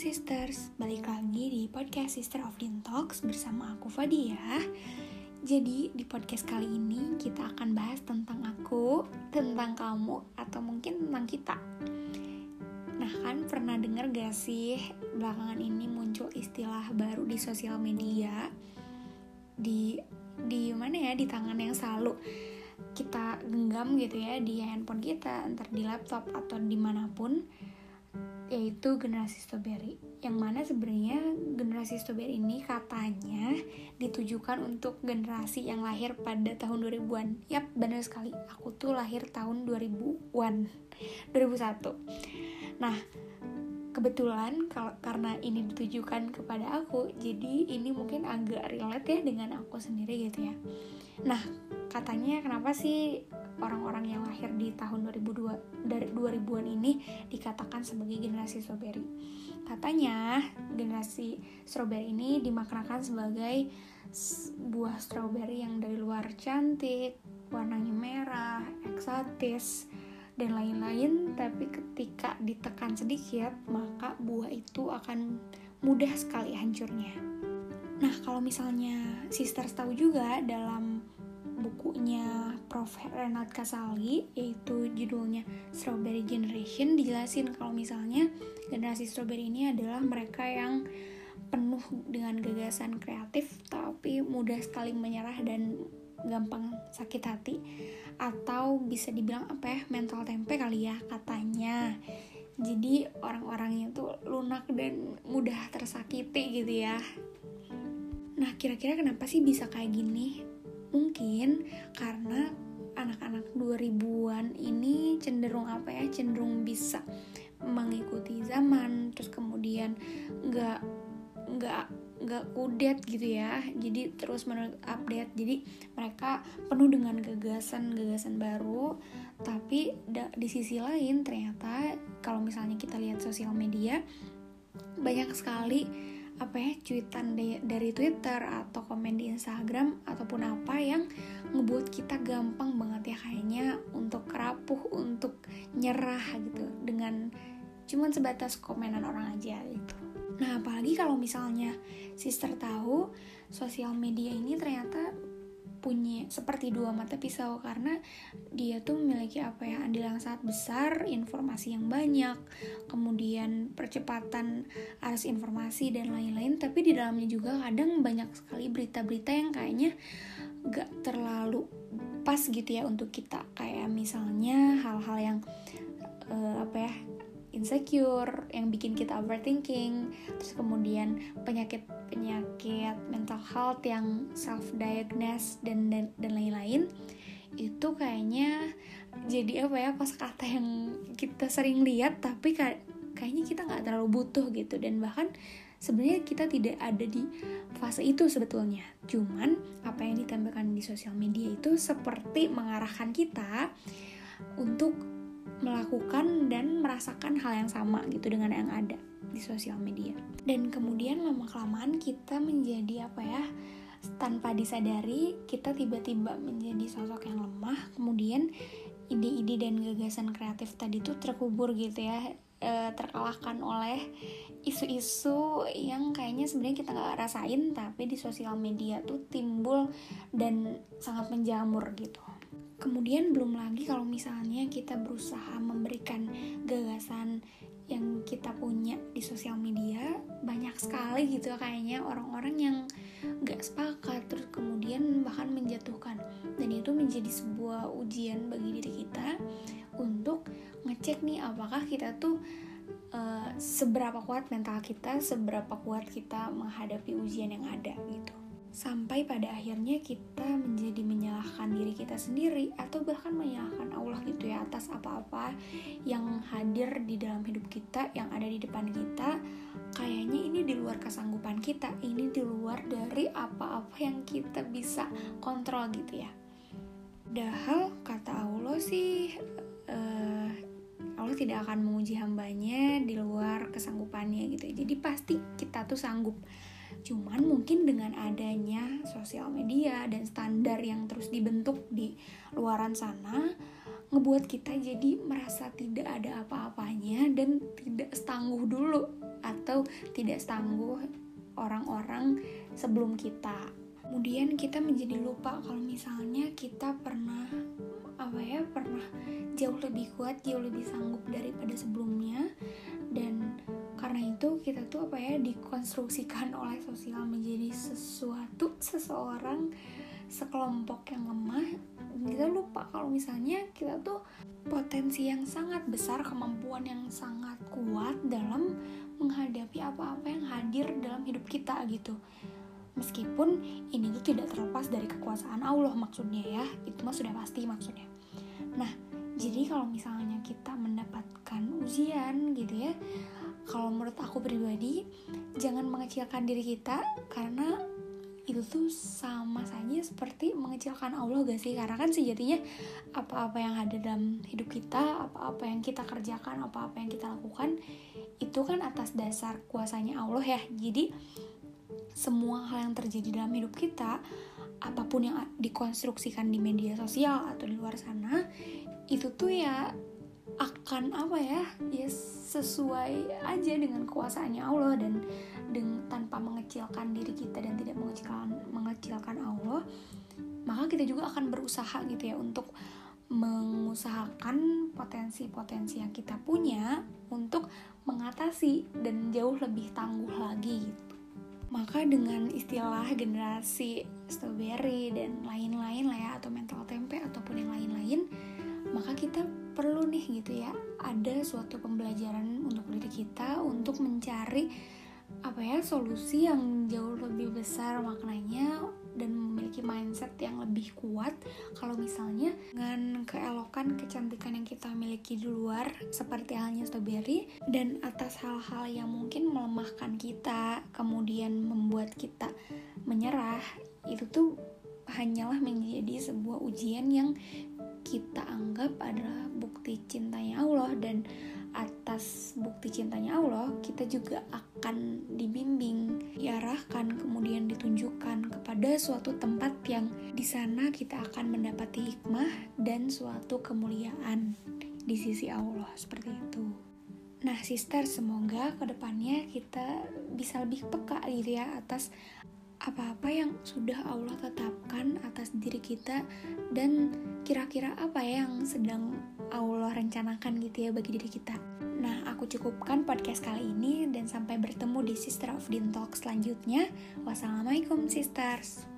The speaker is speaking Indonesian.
Sisters, balik lagi di podcast Sister of Din Talks bersama aku Fadia. Jadi di podcast kali ini kita akan bahas tentang aku, tentang kamu, atau mungkin tentang kita. Nah kan pernah denger gak sih belakangan ini muncul istilah baru di sosial media? Di, di mana ya, di tangan yang selalu kita genggam gitu ya di handphone kita, entar di laptop atau di mana pun yaitu generasi strawberry yang mana sebenarnya generasi strawberry ini katanya ditujukan untuk generasi yang lahir pada tahun 2000-an yap benar sekali. Aku tuh lahir tahun 2000-an 2001 nah kebetulan kalau karena ini ditujukan kepada aku jadi ini mungkin agak relate ya dengan aku sendiri gitu ya. Nah katanya kenapa sih orang-orang yang lahir di tahun 2002 dari 2000-an ini dikatakan sebagai generasi strawberry. Katanya generasi strawberry ini dimaknakan sebagai buah strawberry yang dari luar cantik, warnanya merah, eksotis, dan lain-lain, tapi ketika ditekan sedikit, maka buah itu akan mudah sekali hancurnya. Nah, kalau misalnya sisters tahu juga dalam bukunya Prof. Renat Kasali yaitu judulnya Strawberry Generation dijelasin kalau misalnya generasi strawberry ini adalah mereka yang penuh dengan gagasan kreatif tapi mudah sekali menyerah dan gampang sakit hati atau bisa dibilang apa ya mental tempe kali ya katanya. Jadi orang-orangnya tuh lunak dan mudah tersakiti gitu ya. Nah kira-kira kenapa sih bisa kayak gini Mungkin karena anak-anak 2000-an ini cenderung apa ya, cenderung bisa mengikuti zaman, terus kemudian nggak nggak nggak kudet gitu ya. Jadi terus menurut update jadi mereka penuh dengan gagasan gagasan baru. Tapi di sisi lain ternyata kalau misalnya kita lihat sosial media banyak sekali apa ya cuitan dari Twitter atau komen di Instagram ataupun apa yang ngebuat kita gampang banget ya kayaknya untuk rapuh untuk nyerah gitu dengan cuman sebatas komenan orang aja gitu. Nah, apalagi kalau misalnya sister tahu sosial media ini ternyata punya seperti dua mata pisau karena dia tuh memiliki apa ya andil yang sangat besar informasi yang banyak kemudian percepatan arus informasi dan lain-lain. Tapi di dalamnya juga kadang banyak sekali berita-berita yang kayaknya gak terlalu pas gitu ya untuk kita. Kayak misalnya hal-hal yang uh, apa ya insecure yang bikin kita overthinking terus kemudian penyakit penyakit mental health yang self diagnose dan dan dan lain-lain itu kayaknya jadi apa ya pas kata yang kita sering lihat tapi kayaknya kita nggak terlalu butuh gitu. Dan bahkan sebenarnya kita tidak ada di fase itu sebetulnya. Cuman apa yang ditambahkan di sosial media itu seperti mengarahkan kita untuk melakukan dan merasakan hal yang sama gitu dengan yang ada di sosial media. Dan kemudian lama kelamaan kita menjadi apa ya? Tanpa disadari kita tiba-tiba menjadi sosok yang lemah, kemudian ide-ide dan gagasan kreatif tadi tuh terkubur gitu ya e, terkalahkan oleh isu-isu yang kayaknya sebenarnya kita nggak rasain tapi di sosial media tuh timbul dan sangat menjamur gitu Kemudian belum lagi kalau misalnya kita berusaha memberikan gagasan yang kita punya di sosial media banyak sekali gitu kayaknya orang-orang yang gak sepakat terus kemudian bahkan menjatuhkan. Dan itu menjadi sebuah ujian bagi diri kita untuk ngecek nih apakah kita tuh uh, seberapa kuat mental kita seberapa kuat kita menghadapi ujian yang ada gitu sampai pada akhirnya kita menjadi menyalahkan diri kita sendiri atau bahkan menyalahkan Allah gitu ya atas apa-apa yang hadir di dalam hidup kita yang ada di depan kita. Kayaknya ini di luar kesanggupan kita ini di luar dari apa-apa yang kita bisa kontrol gitu ya. Padahal kata Allah sih uh, Allah tidak akan menguji hambanya di luar kesanggupannya gitu ya. Jadi pasti kita tuh sanggup Cuman mungkin dengan adanya sosial media dan standar yang terus dibentuk di luaran sana, ngebuat kita jadi merasa tidak ada apa-apanya dan tidak setangguh dulu atau tidak setangguh orang-orang sebelum kita. Kemudian kita menjadi lupa kalau misalnya kita pernah apa ya pernah jauh lebih kuat, jauh lebih sanggup daripada sebelumnya dan karena itu kita tuh apa ya dikonstruksikan oleh sosial menjadi sesuatu seseorang sekelompok yang lemah. Kita lupa kalau misalnya kita tuh potensi yang sangat besar kemampuan yang sangat kuat dalam menghadapi apa-apa yang hadir dalam hidup kita gitu. Meskipun ini tuh tidak terlepas dari kekuasaan Allah maksudnya ya. Itu mah sudah pasti maksudnya. Nah jadi kalau misalnya kita mendapatkan ujian gitu ya. Kalau menurut aku pribadi jangan mengecilkan diri kita karena itu tuh sama saja seperti mengecilkan Allah gak sih? Karena kan sejatinya apa-apa yang ada dalam hidup kita apa-apa yang kita kerjakan apa-apa yang kita lakukan itu kan atas dasar kuasanya Allah ya. Jadi semua hal yang terjadi dalam hidup kita apa pun yang dikonstruksikan di media sosial atau di luar sana itu tuh ya akan apa ya ya sesuai aja dengan kuasaannya Allah dan dengan tanpa mengecilkan diri kita dan tidak mengecilkan mengecilkan Allah maka kita juga akan berusaha gitu ya untuk mengusahakan potensi-potensi yang kita punya untuk mengatasi dan jauh lebih tangguh lagi. Maka dengan istilah generasi strawberry dan lain-lain lah ya atau mental tempe ataupun yang lain-lain suatu pembelajaran untuk diri kita untuk mencari apa ya solusi yang jauh lebih besar maknanya dan memiliki mindset yang lebih kuat. Kalau misalnya dengan keelokan kecantikan yang kita miliki di luar seperti halnya strawberry dan atas hal-hal yang mungkin melemahkan kita kemudian membuat kita menyerah itu tuh hanyalah menjadi sebuah ujian yang kita anggap adalah bukti cintanya Allah dan atas bukti cintanya Allah kita juga akan dibimbing diarahkan kemudian ditunjukkan kepada suatu tempat yang di sana kita akan mendapati hikmah dan suatu kemuliaan di sisi Allah seperti itu. Nah, sister, semoga ke depannya kita bisa lebih peka gitu ya atas apa-apa yang sudah Allah tetapkan atas diri kita dan kira-kira apa ya yang sedang Allah rencanakan gitu ya bagi diri kita. Nah, aku cukupkan podcast kali ini dan sampai bertemu di Sister of Din selanjutnya. Wassalamualaikum sisters.